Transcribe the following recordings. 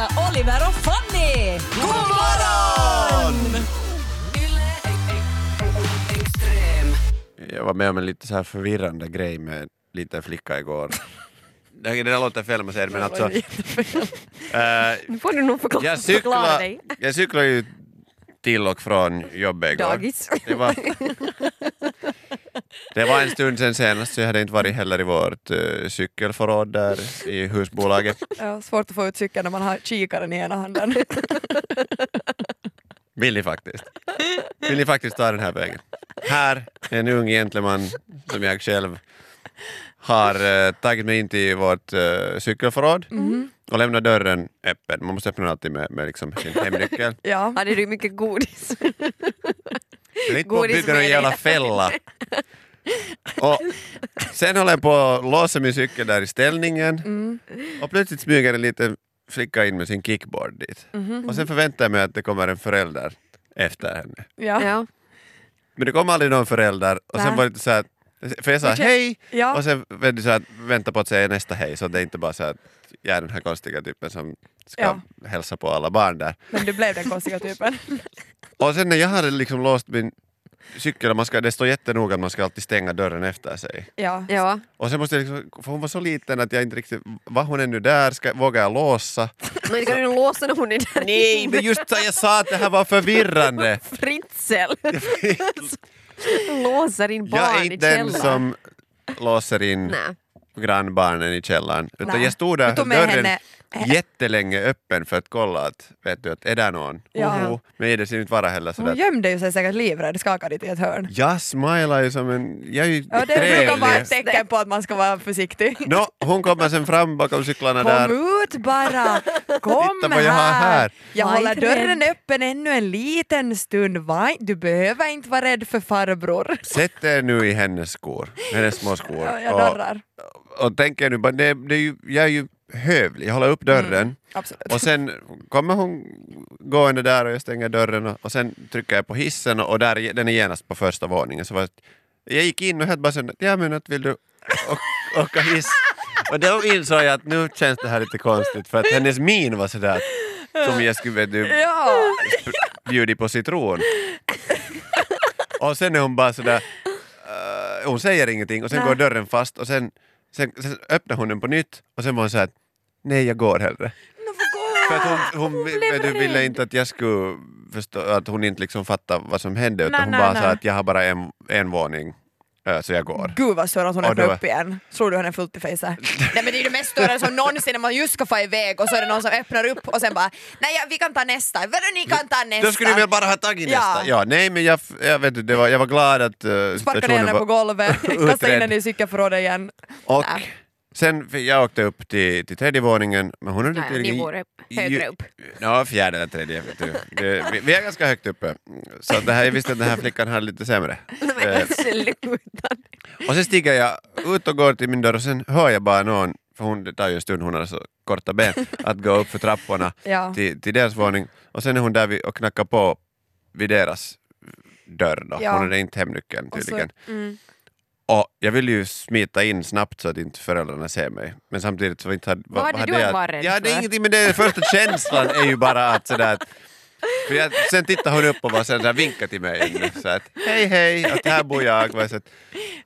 hälsa Oliver och Fanny! God morgon! Jag var med om en lite så här förvirrande grej med en liten flicka igår. Det där låter fel om jag säger det, men alltså... eh, Nu får du nog förklara, jag cyklade dig. jag cykla ju till och från jobbet igår. Dagis. Det var, det var en stund sen senast så jag hade inte varit heller i vårt uh, cykelförråd där i husbolaget. Ja, svårt att få ut cykeln när man har kikaren i ena handen. Vill ni faktiskt? Vill ni faktiskt ta den här vägen? Här, en ung gentleman som jag själv har eh, tagit mig in till vårt uh, cykelförråd och lämnat dörren öppen. Man måste öppna den alltid med, med liksom sin hemnyckel. Ja. Hade du mycket godis? Jag är inte på att Godis bygga någon med jävla fälla. Och sen håller jag på att låsa min cykel där i ställningen Mm. och plötsligt smyger en liten flicka in med sin kickboard dit. Mhm. Och sen förväntar jag mig att det kommer en förälder efter henne. Ja. Ja. Men det kom aldrig någon förälder och sen var det lite så här, för jag sa hej Ja. och sen det så här, vänta på att säga nästa hej så det är inte bara så att jag är den här konstiga typen som ska Ja. hälsa på alla barn där. Men du blev den konstiga typen. Och sen när jag hade liksom låst min cykel, man ska, det står jättenoga att man ska alltid stänga dörren efter sig. Ja. ja. Och sen måste jag liksom, för hon var så liten att jag inte riktigt, var hon ännu där, ska, vågar jag låsa? Men ska du låsa när hon är där? Nej, men just så jag sa att det här var förvirrande. Fritzl! Låser in barn Jag är i inte den källaren. som låser in Nej. grannbarnen i källaren. Utan Nej. jag stod där Du tog och med dörren henne- jättelänge öppen för att kolla att, vet du, att är där någon? Ja. Oho. Men det ser inte vara heller Hon sådär. gömde ju sig säkert livrädd, skakade i ett hörn. Jag smilar ju som en... Jag är ju Ja, det brukar vara ett trevlig. tecken på att man ska vara försiktig. Nå, hon kommer sen fram bakom cyklarna där. Kom ut bara! Kom Titta vad jag har här. Jag Var håller dörren rädd. öppen ännu en liten stund. Va? Du behöver inte vara rädd för farbror. Sätt er nu i hennes skor, hennes små skor. Ja, jag och, darrar. och tänker nu bara, det, det är ju, jag är ju hövlig, håller upp dörren Absolut. och sen kommer hon gående där och jag stänger dörren och, och sen trycker jag på hissen och där, den är genast på första våningen. Så var, jag gick in och helt bara så ja men att vill du åka hiss? Och då insåg jag att nu känns det här lite konstigt för att hennes min var sådär som jag skulle vet du, Ja, bjudit på citron. och sen är hon bara sådär, eh, hon säger ingenting och sen Nej. går dörren fast och sen, sen, sen öppnar hon den på nytt och sen var hon såhär, nej jag går hellre. För att hon, hon, vet du, ville inte att jag skulle förstå, att hon inte liksom fattar vad som hände utan Nej, hon nej, bara nej. sa att jag har bara en, en våning så jag går. Gud vad störande att hon öppnade det upp igen. Slog du henne fullt i fejset? Nej men det är det mest störande som någonsin när man just ska få iväg och så är det någon som öppnar upp och sen bara nej ja, vi kan ta nästa. Vadå ni kan ta nästa? Då skulle du väl bara ha tagit Ja. nästa? Ja, nej men jag, jag vet inte, var, jag var glad att uh, Sparka ner henne på golvet, kasta in henne i cykelförrådet igen. Och Nej. Sen jag åkte upp till, till tredje våningen men hon Nej, tydligen- nivåer upp, högre upp. Ja, fjärde eller tredje. Det, vi, vi är ganska högt uppe. Så det här, jag visste att den här flickan hade lite sämre. Eh, Sluta. och sen stiger jag ut och går till min dörr och sen hör jag bara någon, för hon, det tar ju en stund, hon har så korta ben, att gå upp för trapporna Ja. till, till deras våning. Och sen är hon där och knackar på vid deras dörr då. Ja. Hon hade inte hemnyckeln Och så- tydligen. Mm. Och jag vill ju smita in snabbt så att inte föräldrarna ser mig. Men samtidigt så inte hade... Vad hade du jag- att vara rädd Ja, det är för? ingenting men det är första känslan är ju bara att sådär att för jag, sen tittade hon upp och bara sådär, vinkade till mig. Så att, hej hej, att här bor jag. Jag, så att,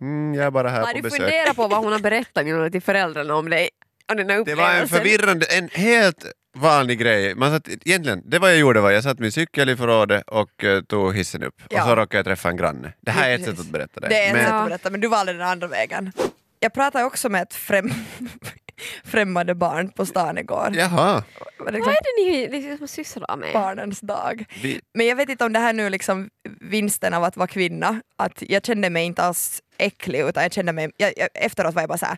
mm, jag är bara här Har på du besök. funderat på vad hon har berättat till föräldrarna om dig? Den Det var en förvirrande, en helt vanlig grej. Man satt, egentligen, det vad jag gjorde var jag satt min cykel i förrådet och eh, tog hissen upp. Ja. Och så råkade jag träffa en granne. Det här är ett sätt att berätta det. Det är ett Men- sätt att berätta, men du valde den andra vägen. Jag pratade också med ett främ... främmande barn på stan igår. Jaha. Det var Vad liksom är det ni liksom sysslar med? barnens dag. Vi, Men jag vet inte om det här nu liksom vinsten av att vara kvinna, att jag kände mig inte alls äcklig utan jag kände mig, jag, jag, efteråt var jag bara såhär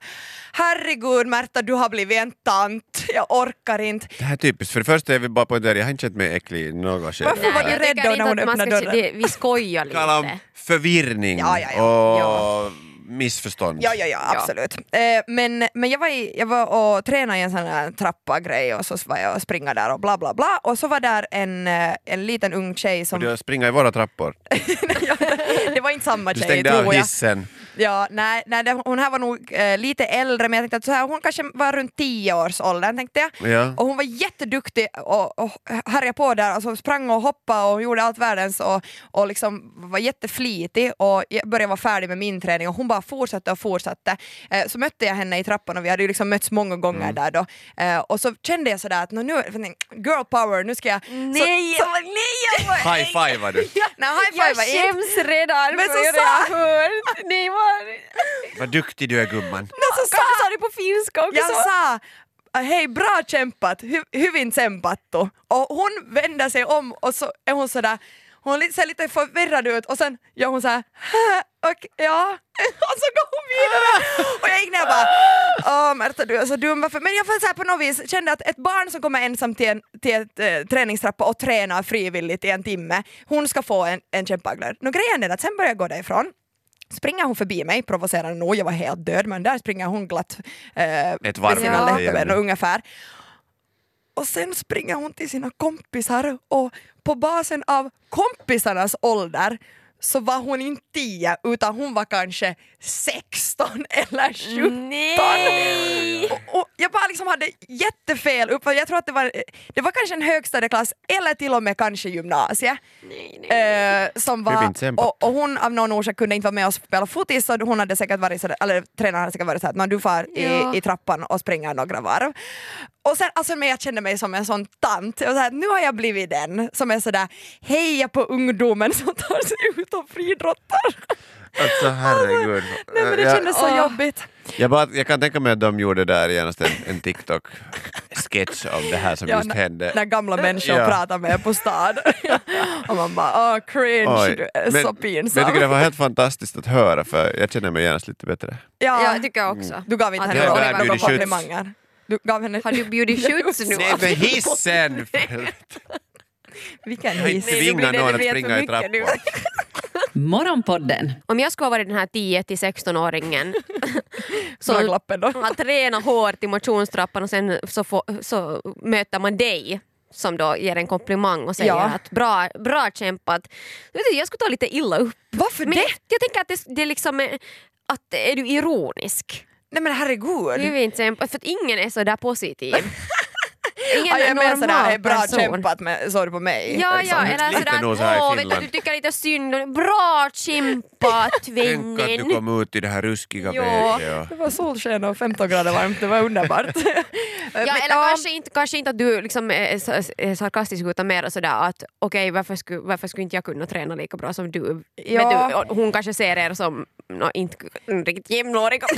herregud Märta du har blivit en tant, jag orkar inte. det här är typiskt. För det första är vi bara poängtera, jag har inte känt mig äcklig i något skede. Varför var du rädd då när hon öppnade dörren? det- Vi skojar Kalla om lite. förvirring Ja, ja, ja. och Ja. Missförstånd. Ja, ja, ja, absolut. Eh, men men jag, var i, jag var och tränade i en sån här trappa-grej och så var jag och springa där och bla bla bla och så var där en, eh, en liten ung tjej Och som... du springer i våra trappor. Ja, det var inte samma Du tjej stängde tror av jag. Ja, nej, nej, det, hon här var nog eh, lite äldre men jag tänkte att så här, hon kanske var runt 10 års åldern tänkte jag. Ja. Och hon var jätteduktig och, och härjade på där, alltså sprang och hoppade och gjorde allt världens och, och liksom var jätteflitig och jag började vara färdig med min träning och hon bara fortsatte och fortsatte. Eh, så mötte jag henne i trappan och vi hade ju liksom mötts många gånger Mm. där då. Eh, och så kände jag sådär att "Nå, nu, girl power, nu ska jag... Nej, så, så, nej, jag var... High five du. nej, high Jag five var inte. skäms redan Men för så det jag hört. Nej, vad... Vad duktig du är gumman. så sa, sa du på finska också? jag sa hej bra kämpat, Hy, hyvin tsempattu. Och hon vänder sig om och så är hon sådär hon ser lite förvirrad ut och sen gör hon såhär och ja, och så går hon vidare och jag gick ner och bara åh Märta du är så dum varför? Men jag får så här på något vis kände att ett barn som kommer ensam till, en, till ett eh, träningstrappa och tränar frivilligt i en timme, hon ska få en, en kämpaglöd. Nå grejen är att sen börjar jag gå därifrån springer hon förbi mig, provocerande nog, jag var helt död men där springer hon glatt eh, Ett varv med sina läppar ungefär. Och sen springer hon till sina kompisar och på basen av kompisarnas ålder så var hon inte 10 utan hon var kanske 16 eller 17. Nej! Och, och jag bara liksom hade jättefel upp, jag tror att det var, det var kanske en högstadieklass eller till och med kanske gymnasiet. Nej, nej. Eh, som var, och, och hon av någon orsak kunde inte vara med och spela fotis så hon hade säkert varit sådär, eller tränaren hade säkert varit såhär, "Nå, du far i, Ja. i trappan och springer några varv. Och sen, alltså, men jag kände mig som en sån tant, och så här, nu har jag blivit den som är sådär heja på ungdomen som tar sig ut och friidrottar. Alltså herregud. Nej men det jag, kändes så Åh. jobbigt. jag, bara, jag kan tänka mig att de gjorde där genast en, en TikTok-sketch om det här som Ja, just hände. när gamla människor Ja. pratar med på stad. och man bara åh cringe, Oj. du är Men- så Men jag pinsam. tycker det var helt fantastiskt att höra för jag känner mig genast lite bättre. Ja, ja, jag tycker jag också. du gav inte henne några, komplimanger. Du gav henne... Har du bjudit skjuts nu? Nej men hissen! Vilken Jag har hiss. inte tvingat någon att springa i trappor. Morgonpodden Om jag skulle ha varit den här 10-16-åringen Bra som har tränat hårt i motionstrappan och sen så, får, så möter man dig som då ger en komplimang och säger Ja. att bra, bra kämpat. Jag skulle ta lite illa upp. Varför Men det? jag, jag tänker att det, det är liksom är- att är du ironisk? Nej men herregud. Är ju inte för att ingen är så där positiv. Ingen Ja, jag menar sådär, normal "Hej, bra person. kämpat med, såg du på mig? Ja, Liksom. ja, eller Lite sådär åh, vet du, du tycker lite synd om Bra kämpat Tänk att du vännen! kom ut i det här ruskiga Ja. vädret. Det var solsken och 15 grader varmt, det var underbart. Ja, eller kanske, inte, kanske inte att du liksom är, sarkastisk utan mer sådär att okej varför, skulle, varför skulle inte jag kunna träna lika bra som du? Ja. Vet du hon kanske ser er som no, inte riktigt jämnåriga.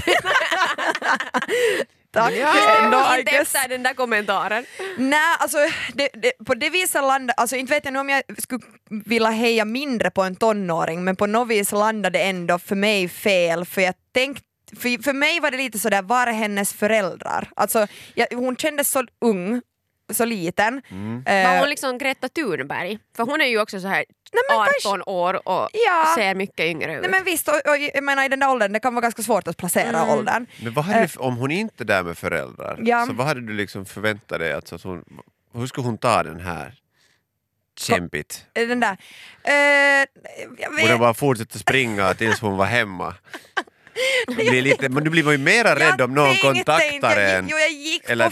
Tack. Ja. No, inte efter den där kommentaren. Nej, alltså det, det, på det viset landade, alltså inte vet jag nu om jag skulle vilja heja mindre på en tonåring men på något vis landade det ändå för mig fel för jag tänkte för, för mig var det lite sådär, var är hennes föräldrar? Alltså, jag, hon kändes så ung, så liten. Mm. Eh, Var hon liksom Greta Thunberg? För hon är ju också så här men 18 kanske- år och Ja. ser mycket yngre ut. Nej men visst, och, och, jag menar i den där åldern, det kan vara ganska svårt att placera Mm. åldern. Men vad hade du, om hon inte är där med föräldrar, Ja. så vad hade du liksom förväntat dig att, så att hon, hur skulle hon ta den här kämpigt? Eh, Den där... Eh, jag Borde bara fortsätta springa tills hon var hemma? Blir lite, men du blir man ju mera rädd om någon kontaktar jag, en. gick- Jo, jag gick Eller- på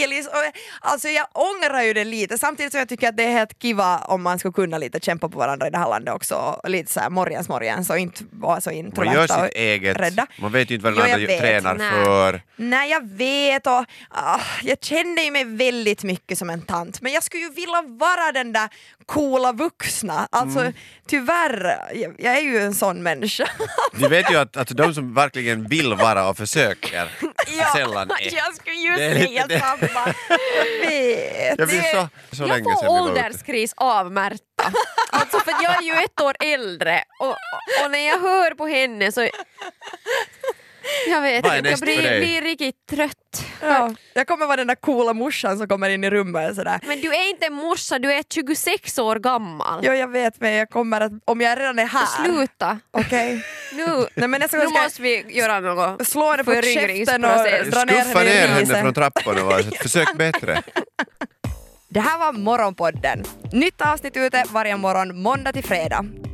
filis och alltså jag ångrar ju det lite samtidigt som jag tycker att det är helt kiva om man skulle kunna lite kämpa på varandra i det här landet också. Och Lite såhär morgens morgens och inte vara så Man gör introverta och sitt eget, rädda. man vet ju inte vad den andra tränar Nej. för. Nej jag vet och ah, jag kände ju mig väldigt mycket som en tant men jag skulle ju vilja vara den där coola vuxna. Alltså Mm. tyvärr, jag, jag är ju en sån människa. Du vet ju att, att de som verkligen vill vara och försöker sällan är. jag skulle ju Det säga det. samma. Jag vet. Jag blir så, så jag länge får ålderskris av Märta. Alltså för jag är ju ett år äldre och, och när jag hör på henne så... Jag vet Vad är inte, jag näst för blir, dig? blir riktigt trött. Ja, jag kommer vara den där coola morsan som kommer in i rummet och sådär. Men du är inte en morsa, du är 26 år gammal. Jo jag vet men jag kommer att, om jag redan är här. Sluta! Okej. Nu, Nej men nästa nu gång ska måste vi göra något. jag slå henne på käften och dra ner Skuffa henne ner i henne riset. från trapporna och så försök bättre. Det här var Morgonpodden. Nytt avsnitt ute varje morgon måndag till fredag.